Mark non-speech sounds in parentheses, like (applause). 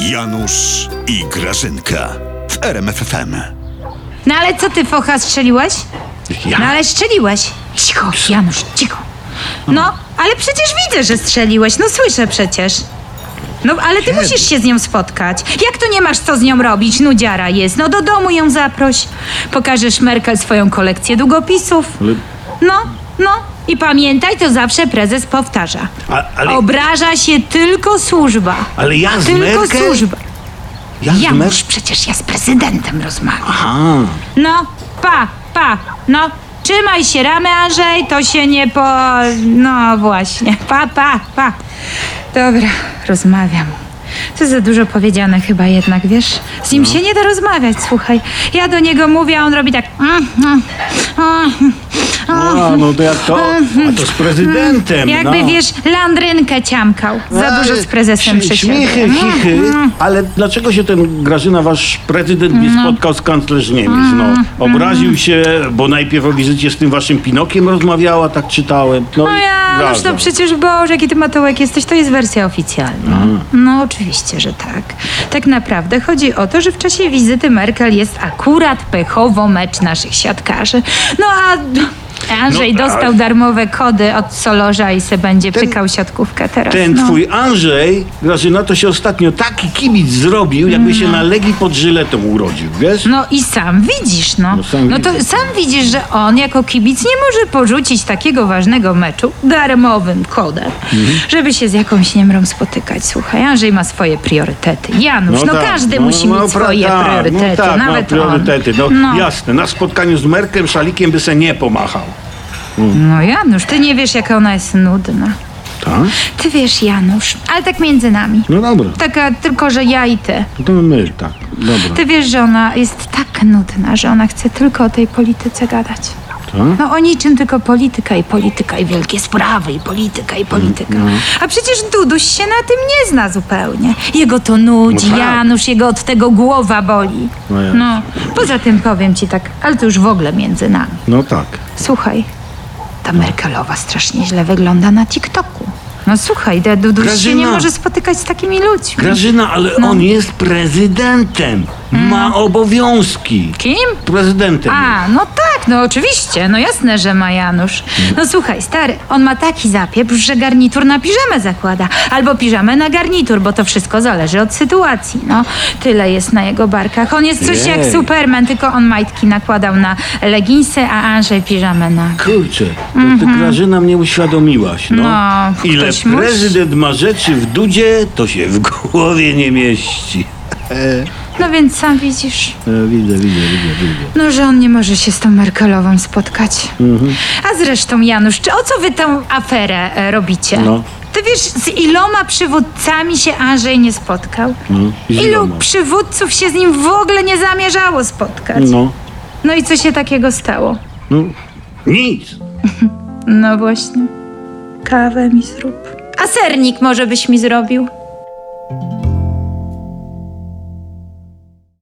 Janusz i Grażynka w RMFFM. No ale co ty, focha, strzeliłeś? No ale strzeliłeś. Cicho, Janusz, cicho. No, ale przecież widzę, że strzeliłeś. No słyszę przecież. No, ale ty musisz się z nią spotkać. Jak to nie masz co z nią robić? Nudziara jest. No do domu ją zaproś. Pokażesz Merkel swoją kolekcję długopisów. Ale- No, no. I pamiętaj, to zawsze prezes powtarza. A, ale, Obraża się tylko służba. ale ja z Tylko Merkel? służba. Ja z Janusz, Merkel? przecież ja z prezydentem rozmawiam. Aha. No, pa, pa, no. Trzymaj się ramy, Andrzej, to się nie po... No właśnie, pa, pa, pa. Dobra, rozmawiam. To za dużo powiedziane chyba jednak, wiesz? Z nim się nie da rozmawiać, słuchaj. Ja do niego mówię, a on robi tak... mm, mm, mm, A, no to jak to? A to z prezydentem, Jakby, no. wiesz, landrynkę ciamkał. Za Ale dużo z prezesem ś- przysiadł. Śmichy, chichy. Ale dlaczego się ten Grażyna, wasz prezydent, nie No. spotkał z kanclerz Niemiec? No, obraził się, bo najpierw o wizycie z tym waszym Pinokiem rozmawiała, tak czytałem. No, No i ja, gazda. to przecież Boże, jaki ty matołek jesteś, to jest wersja oficjalna. No oczywiście, że tak. Tak naprawdę chodzi o to, że w czasie wizyty Merkel jest akurat pechowo mecz naszych siatkarzy. No a Andrzej No, dostał darmowe kody od Solorza i se będzie Ten- pykał siatkówkę teraz. Ten no. twój Andrzej, Grażyna, to się ostatnio taki kibic zrobił, jakby się na Legii pod żyletą urodził, wiesz? No i sam widzisz, no. No sam No to widzę. sam widzisz, że on jako kibic nie może porzucić takiego ważnego meczu darmowym kodem, Mhm. żeby się z jakąś niemrą spotykać. Słuchaj, Andrzej ma swoje priorytety. Janusz, no, tak, każdy no, musi no, mieć swoje tak, priorytety, No tak, nawet ma priorytety. No. No. jasne, na spotkaniu z Merkiem, szalikiem by se nie pomachał. No Janusz, ty nie wiesz, jaka ona jest nudna. Tak? Ty wiesz, Janusz, ale tak między nami. No dobra, Taka tylko, że ja i ty. to my, tak, dobra. Ty wiesz, że ona jest tak nudna, że ona chce tylko o tej polityce gadać. Tak? No o niczym tylko polityka i polityka i wielkie sprawy i polityka i polityka. No. A przecież Duduś się na tym nie zna zupełnie. Jego to nudzi, No tak. Janusz, jego od tego głowa boli. No No, poza tym powiem ci tak, ale to już w ogóle między nami. No tak. Słuchaj, ta Merkelowa strasznie źle wygląda na TikToku. No słuchaj, Duduś się Grażyna. nie może spotykać z takimi ludźmi. Grażyna, ale No. on jest prezydentem. Ma obowiązki. Kim? Prezydentem. A, no tak, no oczywiście, no jasne, że ma Janusz. No słuchaj, stary, on ma taki zapieprz, że garnitur na piżamę zakłada. Albo piżamę na garnitur, bo to wszystko zależy od sytuacji, no. Tyle jest na jego barkach. On jest coś jak Jej. Superman, tylko on majtki nakładał na leginsy, a Andrzej piżamę na... Kurczę, to ty Grażyna mnie uświadomiłaś, no. No, Ile ktoś musi. prezydent ma rzeczy w dudzie, to się w głowie nie mieści. No więc sam widzisz, E, widzę, widzę, widzę, widzę. no że on nie może się z tą Merkelową spotkać. A zresztą, Janusz, czy o co wy tę aferę e, robicie? No. Ty wiesz, z iloma przywódcami się Andrzej nie spotkał? No, z Ilu iloma? przywódców się z nim w ogóle nie zamierzało spotkać? No, No i co się takiego stało? no, nic. (laughs) No właśnie. Kawę mi zrób. A sernik może byś mi zrobił?